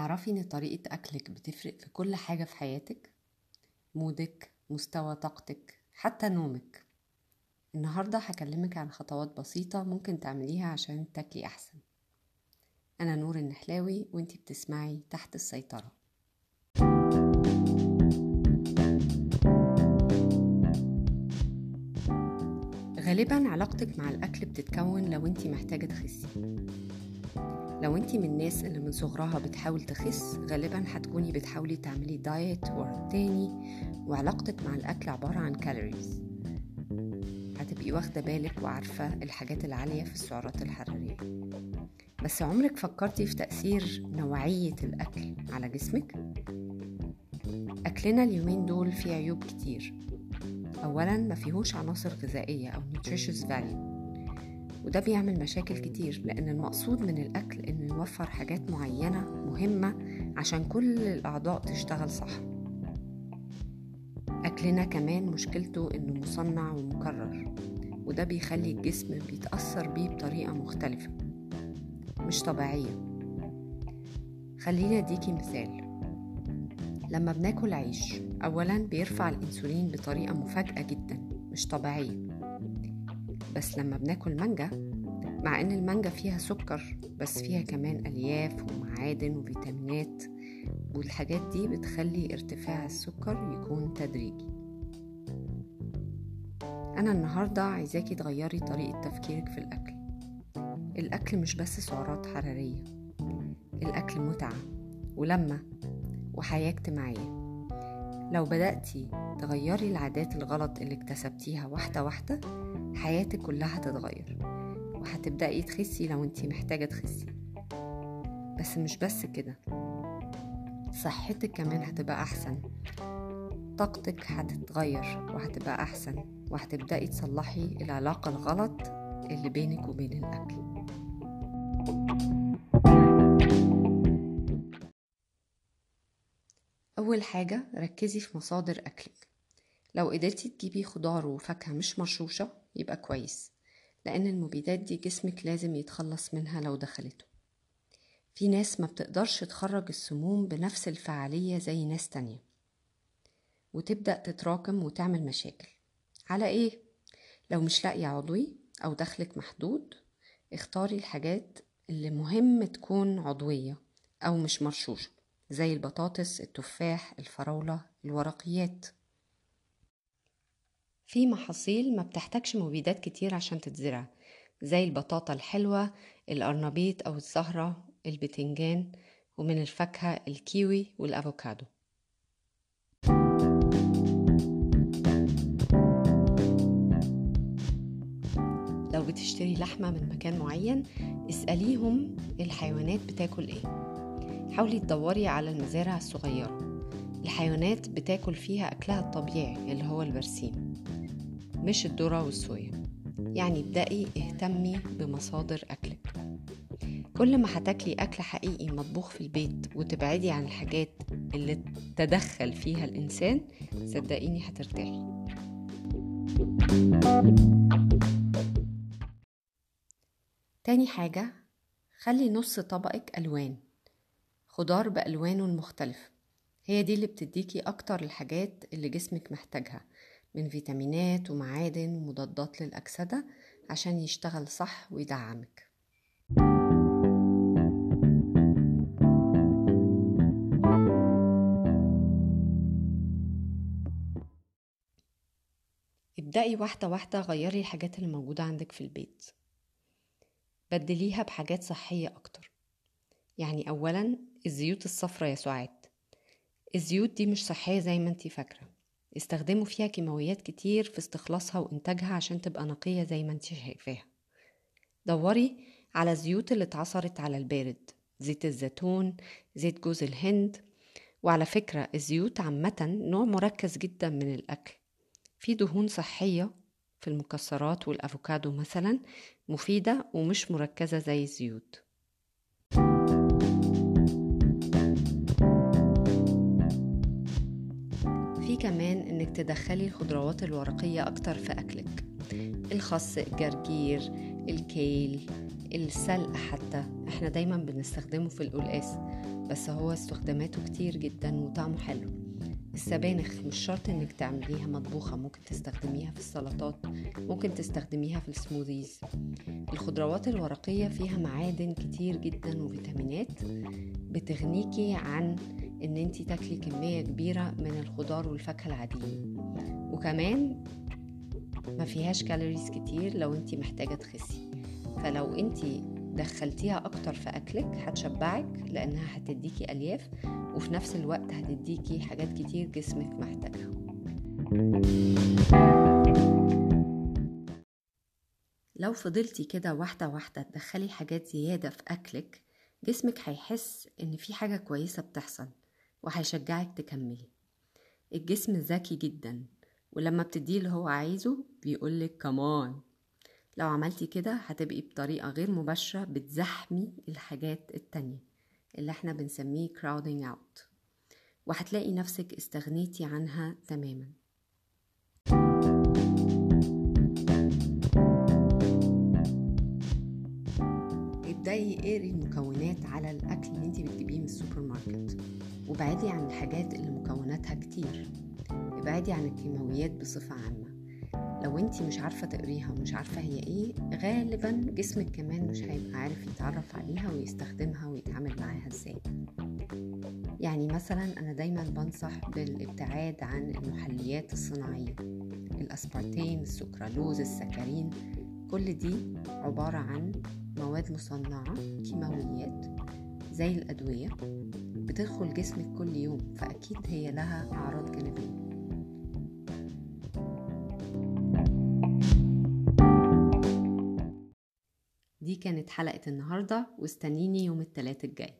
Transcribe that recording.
تعرفي إن طريقة أكلك بتفرق في كل حاجة في حياتك؟ مودك، مستوى طاقتك، حتى نومك. النهاردة هكلمك عن خطوات بسيطة ممكن تعمليها عشان تاكلي أحسن. أنا نور النحلاوي وإنتي بتسمعي تحت السيطرة. غالبا علاقتك مع الأكل بتتكون لو إنتي محتاجة تخسي. لو انتي من الناس اللي من صغرها بتحاول تخس غالبا هتكوني بتحاولي تعملي دايت ورا التاني وعلاقتك مع الأكل عبارة عن كالوريز هتبقي واخدة بالك وعارفة الحاجات العالية في السعرات الحرارية. بس عمرك فكرتي في تأثير نوعية الأكل على جسمك؟ أكلنا اليومين دول فيه عيوب كتير. أولا ما فيهوش عناصر غذائية أو nutritious value. وده بيعمل مشاكل كتير لأن المقصود من الأكل إنه يوفر حاجات معينة مهمة عشان كل الأعضاء تشتغل صح. أكلنا كمان مشكلته إنه مصنع ومكرر وده بيخلي الجسم بيتأثر بيه بطريقة مختلفة مش طبيعية. خليني أديكي مثال. لما بناكل عيش أولا بيرفع الأنسولين بطريقة مفاجئة جدا مش طبيعية. بس لما بناكل مانجا مع إن المانجا فيها سكر بس فيها كمان ألياف ومعادن وفيتامينات والحاجات دي بتخلي ارتفاع السكر يكون تدريجي. أنا النهارده عايزاكي تغيري طريقة تفكيرك في الأكل. الأكل مش بس سعرات حرارية. الأكل متعة ولمة وحياة اجتماعية. لو بدأتي تغيري العادات الغلط اللي اكتسبتيها واحدة واحدة حياتك كلها هتتغير وهتبدأي تخسي لو انتي محتاجة تخسي. بس مش بس كده صحتك كمان هتبقى أحسن طاقتك هتتغير وهتبقى أحسن وهتبدأي تصلحي العلاقة الغلط اللي بينك وبين الأكل. أول حاجة ركزي في مصادر أكلك. لو قدرتي تجيبي خضار وفاكهة مش مرشوشة يبقى كويس لأن المبيدات دي جسمك لازم يتخلص منها لو دخلته. في ناس ما بتقدرش تخرج السموم بنفس الفعالية زي ناس تانية. وتبدأ تتراكم وتعمل مشاكل. على إيه؟ لو مش لاقية عضوي أو دخلك محدود اختاري الحاجات اللي مهم تكون عضوية أو مش مرشوشة زي البطاطس التفاح الفراولة الورقيات. في محاصيل ما بتحتاجش مبيدات كتير عشان تتزرع زي البطاطا الحلوة الأرنبيط أو الزهرة البتنجان ومن الفاكهة الكيوي والأفوكادو. لو بتشتري لحمة من مكان معين اسأليهم الحيوانات بتاكل إيه. حاولي تدوري على المزارع الصغيرة. الحيوانات بتاكل فيها أكلها الطبيعي اللي هو البرسيم. مش الذرة والصويا. يعني ابدأي اهتمي بمصادر أكلك. كل ما هتاكلي أكل حقيقي مطبوخ في البيت وتبعدي عن الحاجات اللي تدخل فيها الإنسان صدقيني هترتاحي. تاني حاجة خلي نص طبقك ألوان. خضار بألوانه المختلفة. هي دي اللي بتديكي أكتر الحاجات اللي جسمك محتاجها. من فيتامينات ومعادن ومضادات للأكسدة عشان يشتغل صح ويدعمك. ابدأي واحدة واحدة غيري الحاجات اللي موجودة عندك في البيت. بدليها بحاجات صحية أكتر. يعني أولا الزيوت الصفرا يا سعاد. الزيوت دي مش صحية زي ما انتي فاكرة. استخدموا فيها كيماويات كتير في استخلاصها وإنتاجها عشان تبقى نقية زي ما انتي شايفاها. دوري على الزيوت اللي اتعصرت على البارد زيت الزيتون زيت جوز الهند. وعلى فكرة الزيوت عامة نوع مركز جدا من الأكل. في دهون صحية في المكسرات والأفوكادو مثلا مفيدة ومش مركزة زي الزيوت. كمان إنك تدخلي الخضروات الورقية أكتر في أكلك. الخس الجرجير الكيل السلق حتى. إحنا دايما بنستخدمه في القلقاس بس هو استخداماته كتير جدا وطعمه حلو. السبانخ مش شرط إنك تعمليها مطبوخة ممكن تستخدميها في السلطات ممكن تستخدميها في ال smoothies الخضروات الورقية فيها معادن كتير جدا وفيتامينات بتغنيكي عن إن انتي تاكلي كمية كبيرة من الخضار والفاكهة العاديين. وكمان ما فيهاش calories كتير لو انتي محتاجة تخسي. فلو انتي دخلتيها أكتر في أكلك هتشبعك لأنها هتديكي ألياف وفي نفس الوقت هتديكي حاجات كتير جسمك محتاجها. لو فضلتي كده واحدة واحدة تدخلي حاجات زيادة في أكلك جسمك هيحس إن في حاجة كويسة بتحصل. وهيشجعك تكملي. الجسم ذكي جدا ولما بتديه اللي هو عايزه بيقولك كمان لو عملتي كده هتبقي بطريقة غير مباشرة بتزحمي الحاجات التانية اللي إحنا بنسميه crowding out. وهتلاقي نفسك استغنيتي عنها تماما. ابدأي اقري المكونات على الأكل اللي انت بتجيبيه من السوبر ماركت. وابعدي عن الحاجات اللي مكوناتها كتير. ابعدي عن الكيماويات بصفة عامة. لو انتي مش عارفة تقريها ومش عارفة هي إيه غالبا جسمك كمان مش هيبقى عارف يتعرف عليها ويستخدمها ويتعامل معاها إزاي. يعني مثلا أنا دايما بنصح بالابتعاد عن المحليات الصناعية. الاسبارتيم السكرالوز السكارين كل دي عبارة عن مواد مصنعة كيماويات زي الأدوية بتدخل جسمك كل يوم فأكيد هي لها أعراض جانبية. دي كانت حلقة النهاردة واستنيني يوم التلات الجاي.